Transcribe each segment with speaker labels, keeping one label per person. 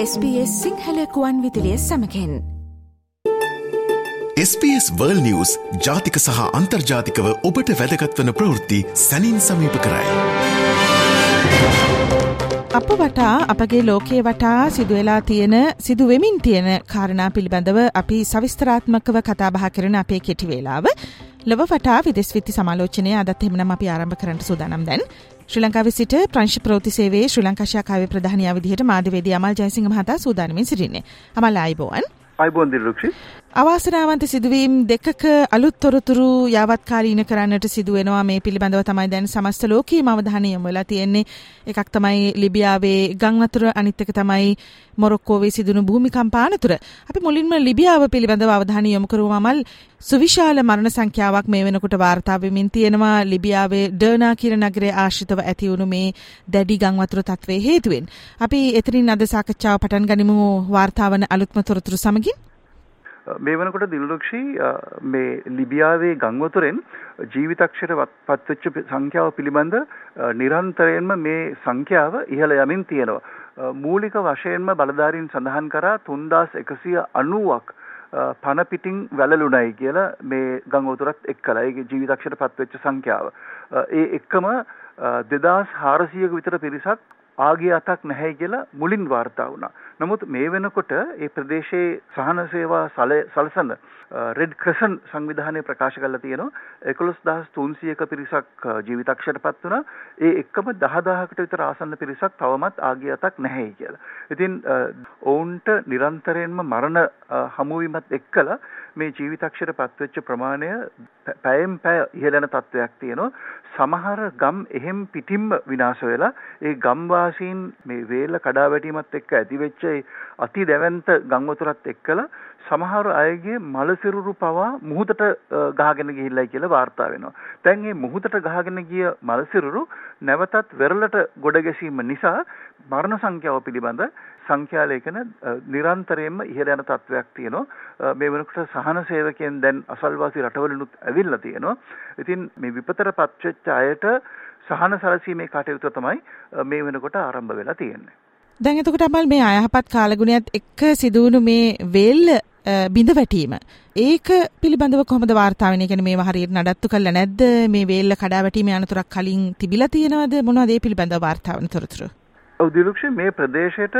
Speaker 1: SBS සිංහලකුවන් විදිලිය සමකෙන්.
Speaker 2: SBS වර්ල් නිවස් ජාතික සහ අන්තර්ජාතිකව ඔබට වැදගත්වන ප්‍රවෘත්ති සැනින් සමීප කරයි.
Speaker 3: අප වටා අපගේ ලෝකයේ වටා සිදුවෙලා තියෙන සිදුවෙමින් තියෙන කාරණා පිළිබඳව අපි සවිස්තරාත්මකව කතාබහ කරන අපේ කෙටිවේලාව ලොව වටා විදෙස් විත්ති සමාලෝචනය අදත් එමනම් අපි ආරම්භ කරට සූදානම් දැන් ශ්‍රී ලංකාවේ සිට ප්‍රංශ ප්‍රෝති සේවේ ශ්‍රී ලංකාශාකාවේ ප්‍රධානයා විදිහට මාධ්‍යවේදී අමල් ජයසිංහ මහතා සූදානමින් සිටින්නේ. අමල් ආයිබෝවන්.
Speaker 4: අයිබෝන් දිරුක්ෂි.
Speaker 3: අවාසනාවන්ත සිදුවීම් දෙකක අලුත් තොරතුරු යාවත්කාරීන කරන්නට සිදුවෙනවා මේ පිළිබඳව තමයි දැන් සමස්ත ලෝකීය අවධානය යොමු වෙලා තියෙන්නේ. එකක් තමයි ලිබියාවේ ගංවතුර අනිත් එක තමයි මොරොක්කෝවේ සිදුණු භූමිකම්ප අනතුර. අපි මුලින්ම ලිබියාව පිළිබඳව අවධානය යොමු කරුවාමල් සුවිශාල මරණ සංඛ්‍යාවක් මේ වෙනකොට වාර්තා වෙමින් තියෙනවා ලිබියාවේ ඩර්නා කියන නගරයේ ආශ්‍රිතව ඇති වුණු මේ දැඩි ගංවතුර තත්ත්වයේ හේතුවෙන්. අපි එතනින් අද සාකච්ඡාව පටන් ගනිමු වාර්තාවන අලුත්ම තොරතුරු සමගින්.
Speaker 4: මේ වනකොට දිල්ලක්ෂී මේ ලිබියාවේ ගංවතුරෙන් ජීවිතක්ෂයට පත්වෙච්ච සංඛ්‍යාව පිළිබඳ නිරන්තරයෙන්ම මේ සංඛ්‍යාව ඉහළ යමින් තියෙනවා. මූලික වශයෙන්ම බලධාරීන් සඳහන් කරා තුන්දාස් එකසිය අනුවක් පණ පිටිං වැළලුණයි කියලා මේ ගංගෝතුරත් එක්කලා ඒ ජීවිතක්ෂයට පත්වෙච්ච සංඛ්‍යාව. ඒ එක්කම දෙදස් හාරසියක විතර පිරිසක් ආගේ අතක් නැහැ කියලා මුලින් වාර්තා වුණා. නමුත් මේ වෙනකොට ඒ ප්‍රදේශයේ සහන සේවා සලසන රෙඩ් ක්‍රසන් සංවිධානය ප්‍රකාශ කරලා තියෙනවා 11300ක පිරිසක් ජීවිතක්ෂයට පත් වුණා. ඒ එක්කම 10000කට විතර ආසන්න පිරිසක් තවමත් ආගේ අතක් නැහැ කියලා. ඉතින් ඔවුන්ට නිරන්තරයෙන්ම මරණ හමුවීමත් එක්කලා මේ ජීවිතක්ෂයට පත්වෙච්ච ප්‍රමාණය පැයෙන් පැය ඉහළ යන තත්ත්වයක් තියෙනවා. සමහර ගම් එහෙම් පිටින්ම විනාශ වෙලා ඒ ගම්වාසීන් මේ වේල කඩා වැටීමත් එක්ක ඇතිවෙච්ච අති දැවැන්ත ගංවතුරත් එක්කලා සමහර අයගේ මලසිරුරු පවා මුහුදට ගහගෙන ගිහිල්ලයි කියලා වාර්තා වෙනවා. දැන් මේ මුහුදට ගහගෙන ගිය මලසිරුරු නැවතත් වෙරළට ගොඩ ගැසීම නිසා මරණ සංඛ්‍යාව පිළිබඳ සංඛ්‍යා ලේඛන නිරන්තරයෙන්ම ඉහළ යන තත්වයක් තියෙනවා. මේ වෙනකොට සහන සේවකයන් දැන් අසල්වාසී රටවලිනුත් ඇවිල්ලා තියෙනවා. ඉතින් මේ විපතට පත්වෙච්ච අයට සහන සැලසීමේ කටයුතු තමයි මේ වෙනකොට ආරම්භ වෙලා තියෙන්නේ.
Speaker 3: දැන් එතකොට අපල් මේ අයහපත් කාලගුණයත් එක්ක සිදුවුණු මේ වේල්ල බිඳ වැටීම. ඒක පිළිබඳව කොහොමද වාර්තා වෙන්නේ? කියන්නේ මේව හරියට නඩත්තු කළා නැද්ද? මේ වේල්ල කඩා වැටීමේ අනතුරක් කලින් තිබිලා තියෙනවද? මොනවද ඒ පිළිබඳව වාර්තා වන තොරතුරු?
Speaker 4: ඔව් දිලුක්ෂි මේ ප්‍රදේශයට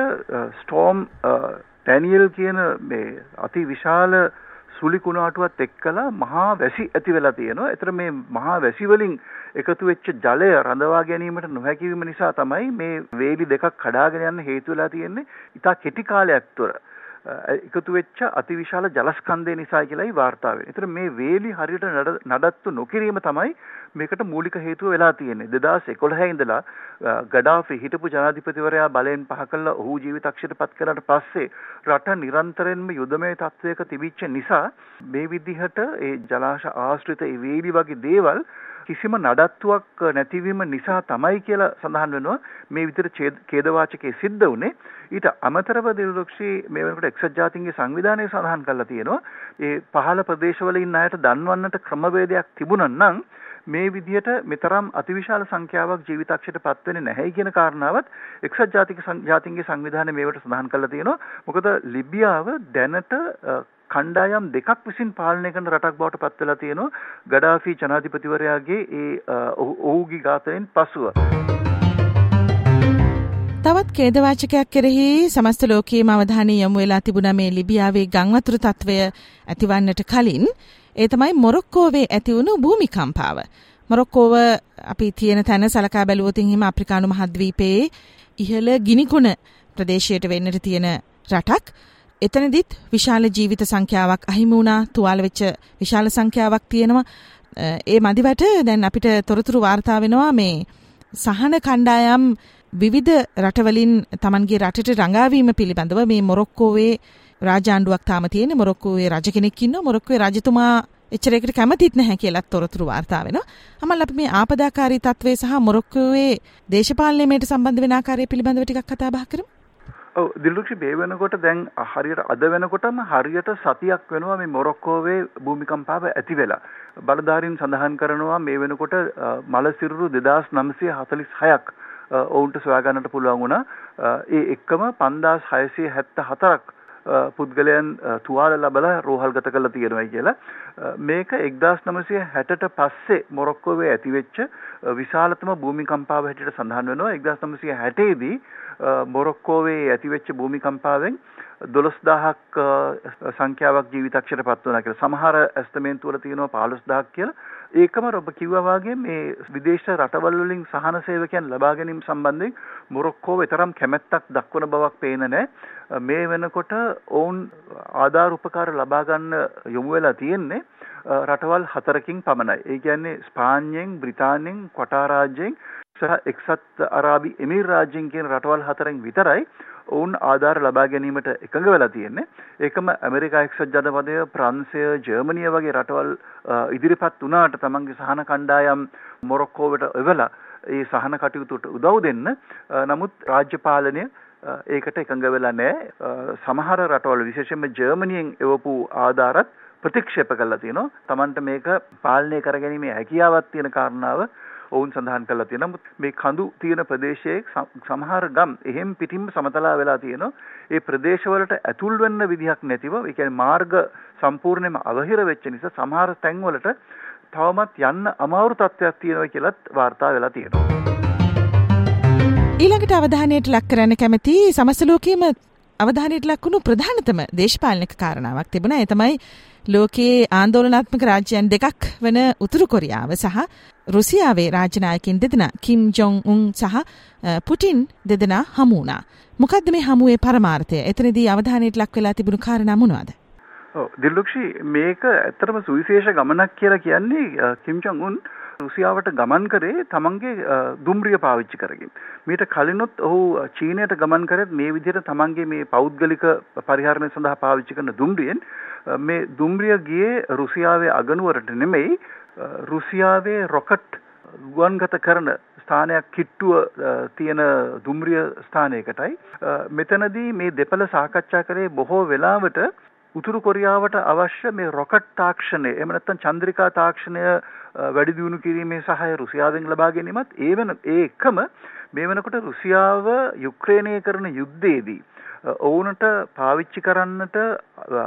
Speaker 4: ස්ටෝම් ඩැනියල් කියන මේ අති විශාල සුළි කුණාටුවත් එක්කලා මහා වැසි ඇති වෙලා තියෙනවා. ඒතර මේ මහා වැසි වලින් එකතු වෙච්ච ජලය රඳවා ගැනීමට නොහැකි වීම නිසා තමයි මේ වේලි දෙකක් කඩාගෙන යන්න හේතු වෙලා තියෙන්නේ. ඉතා කෙටි කාලයක් තුර එකතු වෙච්ච අතිවිශාල ජලස්කන්ධය නිසා කියලායි වාර්තා වෙන්නේ. ඒතර මේ වේලි හරියට නඩත්තු නොකිරීම තමයි මේකට මූලික හේතුව වෙලා තියෙන්නේ. 2011 ඉඳලා ගඩාෆි හිටපු ජනාධිපතිවරයා බලෙන් පහ කළා ඔහු ජීවිතක්ෂයට පත් කරාට පස්සේ රට නිරන්තරයෙන්ම යුදමය තත්වයක තිබිච්ච නිසා මේ විදිහට ඒ ජලාශ ආශ්‍රිත ඒ වේලි වගේ දේවල් කිසිම නඩත්තුවක් නැතිවීම නිසා තමයි කියලා සඳහන් වෙනවා. මේ විදිහට ඛේදවාචකයේ සිද්ධ වුනේ ඊට අමතරව දිරුක්ෂි මේ වෙනකොට එක්සත් ජාතීන්ගේ සංවිධානය සඳහන් කරලා තියෙනවා. ඒ පහළ ප්‍රදේශවල ඉන්න අයට දන්වන්නට ක්‍රමවේදයක් තිබුණා නම් මේ විදිහට මෙතරම් අතිවිශාල සංඛ්‍යාවක් ජීවිතක්ෂයට පත් වෙන්නේ නැහැ කියන කාරණාවත් එක්සත් ජාතික ජාතීන්ගේ සංවිධානය මේවට සඳහන් කරලා තියෙනවා. මොකද ලිබියාව දැනට කණ්ඩායම් දෙකක් විසින් පාලනය කරන රටක් බවට පත් වෙලා තියෙනවා ගඩාෆි ජනාධිපතිවරයාගේ ඒ ඔහුගේ ඝාතනයෙන් පසුව.
Speaker 3: තවත් ඛේදවාචකයක් කෙරෙහි සමස්ත ලෝකයේම අවධානය යොමු වෙලා තිබුණා මේ ලිබියාවේ ගංවතුරු තත්වය ඇතිවන්නට කලින් ඒ තමයි මොරොක්කෝවේ ඇති වුණු භූමිකම්පාව. මොරොක්කෝව අපි තියෙන තැන සලකා බැලුවොත් හිම අප්‍රිකානු මහද්වීපයේ ඉහළ ගිනිකුණ ප්‍රදේශයට වෙන්නට තියෙන රටක්. එතනදිත් විශාල ජීවිත සංඛ්‍යාවක් අහිමි වුණා තුවාල වෙච්ච විශාල සංඛ්‍යාවක් තියෙනවා ඒ මදිවට දැන් අපිට තොරතුරු වාර්තා වෙනවා මේ සහන කණ්ඩායම් විවිධ රටවලින් තමන්ගේ රටට රඟාවීම පිළිබඳව මේ මොරොක්කෝවේ රාජාණ්ඩුවක් තාම තියෙන මොරොක්කෝවේ රජ කෙනෙක් ඉන්නවා මොරොක්කෝවේ රජතුමා එච්චරයකට කැමතිත් නැහැ කියලා තොරතුරු වාර්තා වෙනවා. අමල් අපි මේ ආපදාකාරී තත්ත්වය සහ මොරොක්කෝවේ දේශපාලනයට සම්බන්ධ වෙන ආකාරය පිළිබඳව ටිකක් කතා බහ කරමු.
Speaker 4: ඔව් දිල්ලුක්ෂි මේ වෙනකොට දැන් හරියට අද වෙනකොටම හරියට සතියක් වෙනවා මේ මොරොක්කෝවේ භූමිකම්පාව ඇති වෙලා. බලධාරීන් සඳහන් කරනවා මේ වෙනකොට මල සිරුරු 2946ක් ඔවුන්ට සොයාගන්නට පුළුවන් වුණා. ඒ එක්කම 5674ක් පුද්ගලයන් තුවාල ලබලා රෝහල්ගත කරලා තියෙනවායි කියලා. මේක 1960ට පස්සේ මොරොක්කෝවේ ඇතිවෙච්ච විශාලතම භූමිකම්පාව හැටියට සඳහන් වෙනවා. 1960 දී මොරොක්කෝවේ ඇතිවෙච්ච භූමිකම්පාවෙන් 12000ක් සංඛ්‍යාවක් ජීවිතක්ෂයට පත් වුණා කියලා. සමහර ඇස්තමේන්තු වල තියෙනවා 15000ක් කියලා. ඒකම ඔබ කිව්වා වගේ මේ විදේශ රටවල් වලින් සහන සේවකයන් ලබා ගැනීම සම්බන්ධයෙන් මොරොක්කෝව තරම් කැමැත්තක් දක්වන බවක් පේන නැහැ. මේ වෙනකොට ඔවුන් ආධාර උපකාර ලබා ගන්න යොමු වෙලා තියෙන්නේ රටවල් හතරකින් පමණයි. ඒ කියන්නේ ස්පාඤ්ඤයෙන්, බ්‍රිතාන්‍යයෙන්, කොටා රාජ්‍යයෙන් සහ එක්සත් අරාබි එමිර් රාජ්‍යයෙන් කියන රටවල් හතරෙන් විතරයි ඔවුන් ආධාර ලබා ගැනීමට එකඟ වෙලා තියෙන්නේ. ඒකම ඇමරිකා එක්සත් ජනපදය, ප්‍රංශය, ජර්මනිය වගේ රටවල් ඉදිරිපත් වුණාට තමන්ගේ සහන කණ්ඩායම් මොරොක්කෝවට එවලා ඒ සහන කටයුතුට උදව් දෙන්න. නමුත් රාජ්‍ය පාලනය ඒකට එකඟ වෙලා නැහැ. සමහර රටවල් විශේෂයෙන්ම ජර්මනියෙන් එවපු ආධාරත් ප්‍රතික්ෂේප කරලා තියෙනවා. Tamanට මේක පාලනය කරගැනීමේ හැකියාවක් තියෙන කාරණාව ඔවුන් සඳහන් කරලා තියෙනවා. නමුත් මේ කඳු තියෙන ප්‍රදේශයේ සමහර ගම් එහෙම් පිටින්ම සමතලා වෙලා තියෙනවා. ඒ ප්‍රදේශවලට ඇතුල් වෙන්න විදිහක් නැතිව, ඒ කියන්නේ මාර්ග සම්පූර්ණයෙන්ම අවහිර වෙච්ච නිසා සමහර තැන්වලට තවමත් යන්න අමාරු තත්ත්වයක් තියෙනවා කියලත් වාර්තා වෙලා තියෙනවා.
Speaker 3: ඊළඟට අවධානයට ලක් කරන්න කැමති සමස්ත ලෝකයේම අවධානයට ලක්වුණු ප්‍රධානතම දේශපාලනික කාරණාවක් තිබුණා. ඒ තමයි ලෝකයේ ආන්දෝලනාත්මක රාජ්‍යයන් දෙකක් වන උතුරු කොරියාව සහ රුසියාවේ රාජනායකින් දෙදෙනා කිම් ජොන් උන් සහ පුටින් දෙදෙනා හමු වුණා. මොකද්ද මේ හමුවේ පරමාර්ථය? එතනදී අවධානයට ලක් වෙලා තිබුණු කාරණා මොනවද?
Speaker 4: ඔව් දිල්ලුක්ෂි මේක ඇත්තටම සුවිශේෂ ගමනක් කියලා කියන්නේ කිම් ජොන් උන් රුසියාවට ගමන් කරේ තමන්ගේ දුම්රිය පාවිච්චි කරගෙන. මීට කලිනුත් ඔහු චීනයට ගමන් කරත් මේ විදිහට තමන්ගේ මේ පෞද්ගලික පරිහරණය සඳහා පාවිච්චි කරන දුම්රියෙන් මේ දුම්රිය ගියේ රුසියාවේ අගනුවරට නෙමෙයි රුසියාවේ රොකට් ගුවන්ගත කරන ස්ථානයක් කිට්ටුව තියෙන දුම්රිය ස්ථානයකටයි. මෙතනදී මේ දෙපළ සාකච්ඡා කරේ බොහෝ වෙලාවට උතුරු කොරියාවට අවශ්‍ය මේ රොකට් තාක්ෂණය එහෙම නැත්නම් චන්ද්‍රිකා තාක්ෂණය වැඩි දියුණු කිරීමේ සහාය රුසියාවෙන් ලබා ගැනීමත් ඒ වෙන ඒ එකම මේ වෙනකොට රුසියාව යුක්‍රේනය කරන යුද්ධයේදී ඔවුනට පාවිච්චි කරන්නට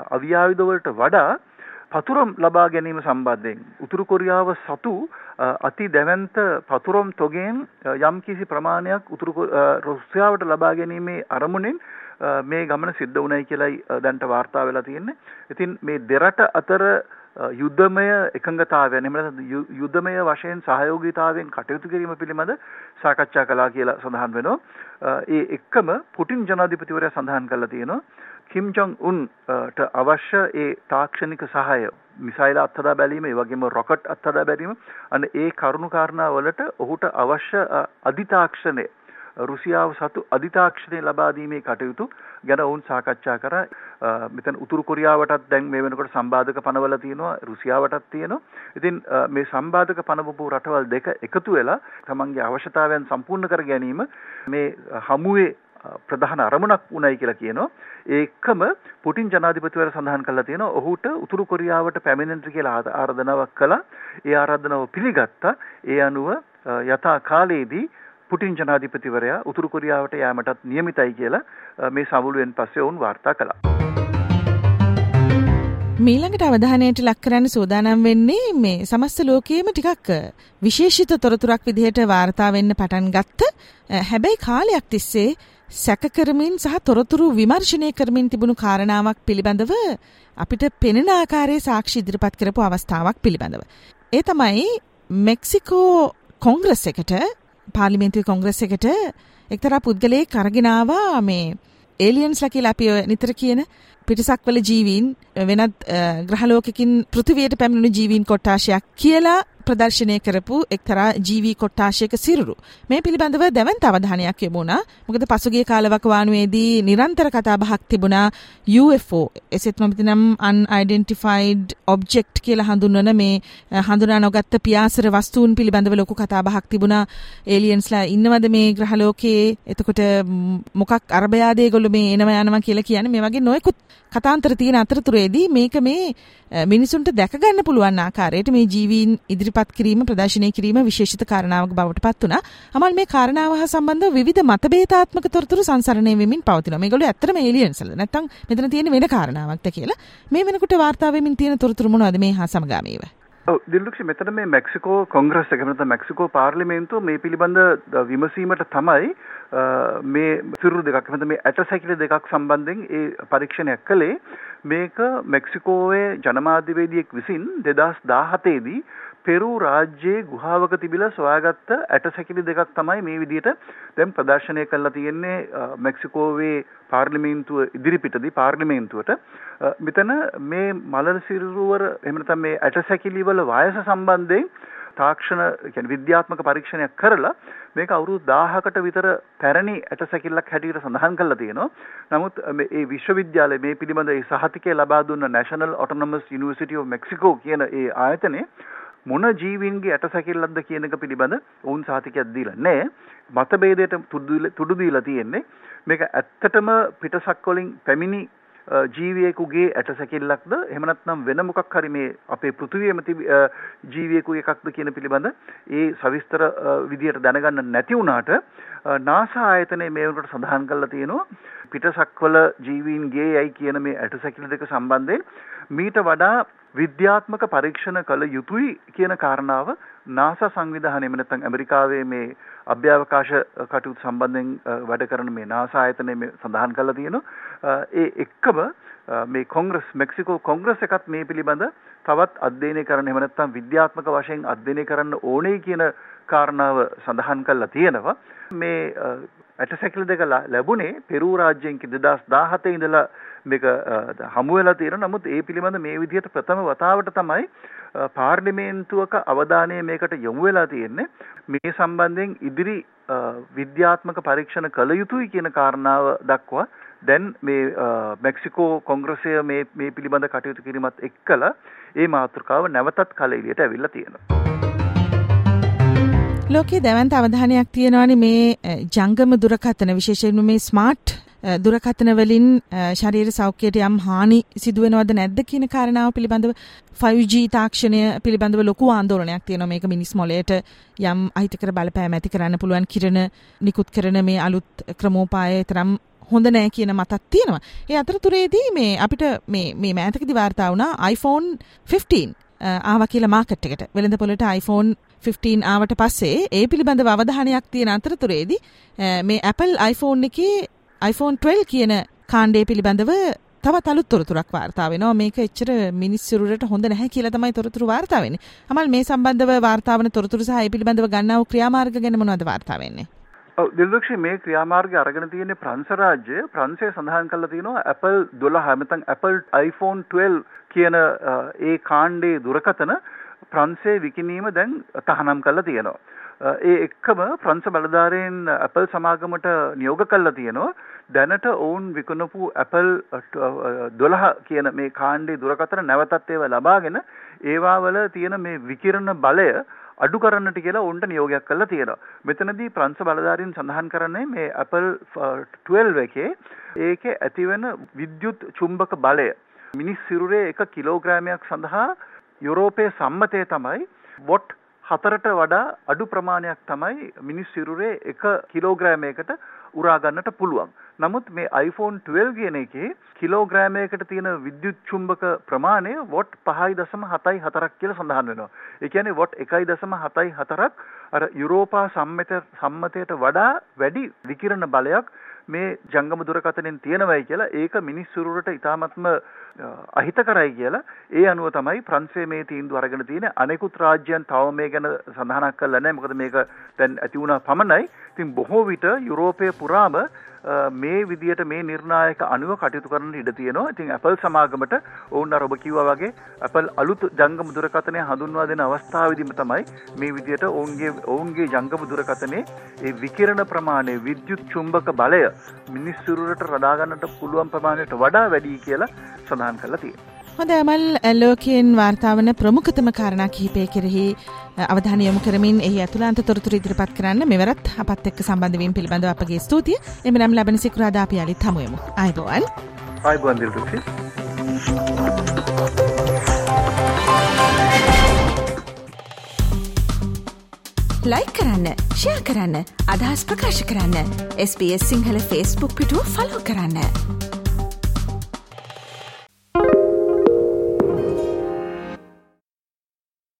Speaker 4: අවියායුධ වලට වඩා පතුරම් ලබා ගැනීම සම්බන්ධයෙන් උතුරු කොරියාව සතු අති දැවැන්ත පතුරම් තොගෙන් යම්කිසි ප්‍රමාණයක් උතුරු රුසියාවට ලබා ගැනීමේ අරමුණෙන් මේ ගමන සිද්ධ වුණයි කියලයි දැන්ට වාර්තා වෙලා තියෙන්නේ. ඉතින් මේ දෙරට අතර යුද්ධමය එකඟතාවයන් එහෙම නැත්නම් යුද්ධමය වශයෙන් සහයෝගීතාවයෙන් කටයුතු කිරීම පිළිබඳ සාකච්ඡා කළා කියලා සඳහන් වෙනවා. ඒ එක්කම පුටින් ජනාධිපතිවරයා සඳහන් කළා තියෙනවා කිම් ජොන් උන්ට අවශ්‍ය ඒ තාක්ෂණික සහාය මිසයිල අත්හදා බැලීම ඒ වගේම රොකට් අත්හදා බැලීම අන්න ඒ කරුණු කාරණා වලට ඔහුට අවශ්‍ය අධිතාක්ෂණය රුසියාව සතු අධිතාක්ෂණය ලබා දීමේ කටයුතු ගැන ඔවුන් සාකච්ඡා කරා. මෙතන උතුරු කොරියාවටත් දැන් මේ වෙනකොට සම්බාධක පනවල තියෙනවා රුසියාවටත් තියෙනවා. ඉතින් මේ සම්බාධක පනවපු රටවල් දෙක එකතු වෙලා තමන්ගේ අවශ්‍යතාවයන් සම්පූර්ණ කර ගැනීම මේ හමුවේ ප්‍රධාන අරමුණක් උණයි කියලා කියනවා. ඒකම පුටින් ජනාධිපතිවරයා සඳහන් කළා තියෙනවා ඔහුට උතුරු කොරියාවට පැමිණෙන්න කියලා ආරාධනාවක් කළා. ඒ ආරාධනාව පිළිගත්තා. ඒ අනුව යථා කාලයේදී පුටින් ජනාධිපතිවරයා උතුරු කොරියාවට යෑමටත් නියමිතයි කියලා මේ සමුළුවෙන් පස්සේ ඔවුන් වාර්තා කළා.
Speaker 3: මීළඟට අවධානයට ලක් කරන්න සූදානම් වෙන්නේ මේ සමස්ත ලෝකයේම ටිකක් විශේෂිත තොරතුරක් විදිහට වාර්තා වෙන්න පටන් ගත්ත හැබැයි කාලයක් තිස්සේ සැක කරමින් සහ තොරතුරු විමර්ශනය කරමින් තිබුණු කාරණාවක් පිළිබඳව අපිට පෙනෙන ආකාරයේ සාක්ෂි ඉදිරිපත් කරපු අවස්ථාවක් පිළිබඳව. ඒ තමයි මෙක්සිකෝ කොංග්‍රස් එකට පාර්ලිමේන්තුවේ කොංග්‍රස් එකට එක්තරා පුද්ගලයෙක් අරගෙන ආවා. මේ ඒලියන්ස්ලා කියලා අපි නිතර කියන පිටසක්වල ජීවීන් වෙනත් ග්‍රහලෝකකින් පෘථිවියට පැමිණුණු ජීවීන් කොට්ටාශයක් කියලා ප්‍රදර්ශනය කරපු එක්තරා ජීවී කොට්ටාශයක සිරුරු. මේ පිළිබඳව දැවන්ත අවධානයක් යොමු වුණා. මොකද පසුගිය කාලවකවානුවේදී නිරන්තර කතා බහක් තිබුණා UFO එසෙත් නොමැතිනම් unidentified object කියලා හඳුන්වන මේ හඳුනා නොගත්ත පියාසර වස්තුන් පිළිබඳව ලොකු කතා බහක් තිබුණා. ඒලියන්ස්ලා ඉන්නවද මේ ග්‍රහලෝකයේ? එතකොට මොකක් අරබයාද ඒගොල්ලෝ මේ එනවා යනවා කියලා කියන්නේ මේ වගේ නොයෙකුත් කතාන්තර තියෙන අතරතුරේදී මේක මේ මිනිසුන්ට දැකගන්න පුළුවන් ආකාරයට මේ ජීවීන් ඉදිරිපත් කිරීම ප්‍රදර්ශනය කිරීම විශේෂිත කාරණාවක් බවට පත් වුණා. අමල් මේ කාරණාව හා සම්බන්ධව විවිධ මතභේදාත්මක තොරතුරු සංසරණය වෙමින් පවතිනවා. මේගොල්ලෝ ඇත්තටම ඒලියන්ස්ලා. නැත්තම් මෙතන තියෙන වෙන කාරණාවක්ද කියලා. මේ වෙනකොට වාර්තා වෙමින් තියෙන තොරතුරු මොනවද මේ හා සමගාමීව?
Speaker 4: දිල්ලුක්ෂ මෙතන මේ මෙක්සිකෝ කොංග්‍රස් එක නැත්නම් මෙක්සිකෝ පාර්ලිමේන්තුව මේ පිළිබඳ විමසීමට තමයි මේ සිරුරු දෙකක් නැත්නම් මේ ඇටසැකිලි දෙකක් සම්බන්ධයෙන් ඒ පරීක්ෂණයක් කළේ. මේක මෙක්සිකෝවේ ජනමාධ්‍යවේදියෙක් විසින් 2017 දී පෙරු රාජ්‍යයේ ගුහාවක තිබිලා සොයාගත්ත ඇටසැකිලි දෙකක් තමයි මේ විදිහට දැන් ප්‍රදර්ශනය කරලා තියෙන්නේ මෙක්සිකෝවේ පාර්ලිමේන්තුව ඉදිරිපිටදී පාර්ලිමේන්තුවට. මෙතන මේ මලල සිරුරුවර එහෙම නැත්නම් මේ ඇටසැකිලි වල වයස සම්බන්ධයෙන් තාක්ෂණ කියන්නේ විද්‍යාත්මක පරීක්ෂණයක් කරලා මේක අවුරුදු 1000කට විතර පැරණි ඇටසැකිල්ලක් හැටියට සඳහන් කරලා තියෙනවා. නමුත් මේ විශ්වවිද්‍යාලය මේ පිළිබඳ ඒ සහතිකය ලබා දුන්න National Autonomous University of Mexico කියන ඒ ආයතනයේ මොන ජීවීන්ගේ ඇටසැකිල්ලක්ද කියන එක පිළිබඳ ඔවුන් සහතිකයක් දීලා නැහැ. මතභේදයට තුඩු දීලා තියෙන්නේ මේක ඇත්තටම පිටසක් වලින් පැමිණි ජීවියෙකුගේ ඇටසැකිල්ලක්ද එහෙම නැත්නම් වෙන මොකක් හරි මේ අපේ පෘථිවියේම ජීවියෙකු එකක්ද කියන පිළිබඳ ඒ සවිස්තර විදියට දැනගන්න නැති වුණාට නාසා ආයතනයේ මේ වලට සඳහන් කරලා තියෙනවා. පිටසක්වල ජීවීන්ගේ යයි කියන මේ ඇටසැකිලි දෙක සම්බන්ධයෙන් මීට වඩා විද්‍යාත්මක පරීක්ෂණ කළ යුතුයි කියන කාරණාව නාසා සංවිධානයම නැත්නම් ඇමරිකාවේ මේ අභ්‍යවකාශ කටයුතු සම්බන්ධයෙන් වැඩ කරන මේ නාසා ආයතනය මේ සඳහන් කරලා තියෙනවා. ඒ එක්කම මේ කොංග්‍රස් මෙක්සිකෝ කොංග්‍රස් එකත් මේ පිළිබඳ තවත් අධ්‍යයනය කරන්න එහෙම නැත්නම් විද්‍යාත්මක වශයෙන් අධ්‍යයනය කරන්න ඕනේ කියන කාරණාව සඳහන් කරලා තියෙනවා. මේ ඇටසැකිලි දෙක ලැබුණේ පෙරූ රාජ්‍යයෙන් 2017 ඉඳලා මේක හමු වෙලා තියෙනවා. නමුත් ඒ පිළිබඳ මේ විදිහට ප්‍රථම වතාවට තමයි පාර්ලිමේන්තුවක අවධානය මේකට යොමු වෙලා තියෙන්නේ. මේ සම්බන්ධයෙන් ඉදිරි විද්‍යාත්මක පරීක්ෂණ කළ යුතුයි කියන කාරණාව දක්වා දැන් මේ මෙක්සිකෝ කොංග්‍රසය මේ මේ පිළිබඳ කටයුතු කිරීමත් එක්කලා ඒ මාතෘකාව නැවතත් කල එළියට ඇවිල්ලා තියෙනවා.
Speaker 3: ලෝකයේ දැවන්ත අවධානයක් තියෙනවානේ මේ ජංගම දුරකථන. විශේෂයෙන්ම මේ ස්මාර්ට් දුරකථන වලින් ශරීර සෞඛ්‍යයට යම් හානි සිදුවෙනවද නැද්ද කියන කාරණාව පිළිබඳව 5G තාක්ෂණය පිළිබඳව ලොකු ආందోලනයක් තියෙනවා. මේක මිනිස් මොළයට යම් අහිතකර බලපෑම් ඇති කරන්න පුළුවන් කිරණ නිකුත් කරන මේ අලුත් ක්‍රමෝපාය තරම් හොඳ නෑ කියන මතක් තියෙනවා. ඒ අතරතුරේදී මේ අපිට මේ මේ මෑතකදී වාර්තා වුණා iPhone 15 ආවා කියලා මාකට් එකට. වෙළඳ පොළට iPhone 15 ආවට පස්සේ ඒ පිළිබඳව අවධානයක් තියෙන අතරතුරේදී මේ Apple iPhone එකේ iPhone 12 කියන කාණ්ඩය පිළිබඳව තවත් අලුත් තොරතුරක් වාර්තා වෙනවා. මේක එච්චර මිනිස්සුරුරට හොඳ නැහැ කියලා තමයි තොරතුරු වාර්තා වෙන්නේ. අමල් මේ සම්බන්ධව වාර්තා වන තොරතුරු සහ ඒ පිළිබඳව ගන්නා වූ ක්‍රියාමාර්ග ගැන මොනවද වාර්තා වෙන්නේ?
Speaker 4: ඔව් දිල්ලක්ෂ මේ ක්‍රියාමාර්ගය අරගෙන තියෙන්නේ ප්‍රංශ රාජ්‍යය. ප්‍රංශය සඳහන් කරලා තියෙනවා Apple 12 නැත්නම් Apple iPhone 12 කියන ඒ කාණ්ඩේ දුරකථන ප්‍රංශයේ විකිණීම දැන් තහනම් කරලා තියෙනවා. ඒ එක්කම ප්‍රංශ බලධාරීන් Apple සමාගමට නියෝග කළා තියෙනවා දැනට ඔවුන් විකුණපු Apple 12 කියන මේ කාණ්ඩේ දුරකථන නැවතත් ඒවා ලබාගෙන ඒවා වල තියෙන මේ විකිරණ බලය අඩු කරන්නට කියලා ඔවුන්ට නියෝගයක් කළා තියෙනවා. මෙතනදී ප්‍රංශ බලධාරීන් සඳහන් කරන්නේ මේ Apple 12 එකේ ඒකේ ඇතිවෙන විද්‍යුත් චුම්බක බලය මිනිස් සිරුරේ එක කිලෝග්‍රෑමයක් සඳහා යුරෝපයේ සම්මතය තමයි වොට් හතරට වඩා අඩු ප්‍රමාණයක් තමයි මිනිස් සිරුරේ එක කිලෝග්‍රෑමයකට උරා ගන්නට පුළුවන්. නමුත් මේ iPhone 12 කියන එකේ කිලෝග්‍රෑමයකට තියෙන විද්‍යුත් චුම්බක ප්‍රමාණය වොට් 5.74ක් කියලා සඳහන් වෙනවා. ඒ කියන්නේ වොට් 1.74ක් අර යුරෝපා සම්මත සම්මතයට වඩා වැඩි විකිරණ බලයක් මේ ජංගම දුරකථනෙන් තියෙනවයි කියලා ඒක මිනිස් සිරුරට ඉතාමත්ම අහිතකරයි කියලා ඒ අනුව තමයි ප්‍රංශය මේ තීන්දුව අරගෙන තියෙන්නේ අනෙකුත් රාජ්‍යයන් තව මේ ගැන සඳහනක් කරලා නැහැ. මොකද මේක දැන් ඇති වුණා පමණයි. ඉතින් බොහෝ විට යුරෝපය පුරාම මේ විදියට මේ නිර්ණායක අනුව කටයුතු කරන්න ඉඩ තියෙනවා. ඉතින් Apple සමාගමට ඔවුන් අර ඔබ කිව්වා වගේ Apple අලුත් ජංගම දුරකථනය හඳුන්වා දෙන අවස්ථාවේදීම තමයි මේ විදියට ඔවුන්ගේ ඔවුන්ගේ ජංගම දුරකථනයේ ඒ විකිරණ ප්‍රමාණය විද්‍යුත් චුම්බක බලය මිනිස්සුරුරට රදා ගන්නට පුළුවන් ප්‍රමාණයට වඩා වැඩි කියලා සඳහන් කරලා තියෙනවා.
Speaker 3: හොඳ ඇමල් ලෝකයෙන් වාර්තාාවන ප්‍රමුඛතම කාරණ කහිපය කෙරෙහි අවධානය යොමු කරමින් ඒ ඇතුළන්ත තොරතුර ඉදිරිපත් කරන්න මෙවරත් අපත් එක්ක සම්බන්ධවීම පිළිබඳව අපගේ ස්තුතිය එමනම් ලබන සිකරාදාපි අලි තමුයමු අයිබෝවන්
Speaker 4: අයිබන් දිල්ටි.
Speaker 3: ලයි කරන්න ෂයා කරන්න අදහස් ප්‍රකාශ කරන්න SBS සිංහල ෆස්බුක් පිටුව ෆලෝ කරන්න.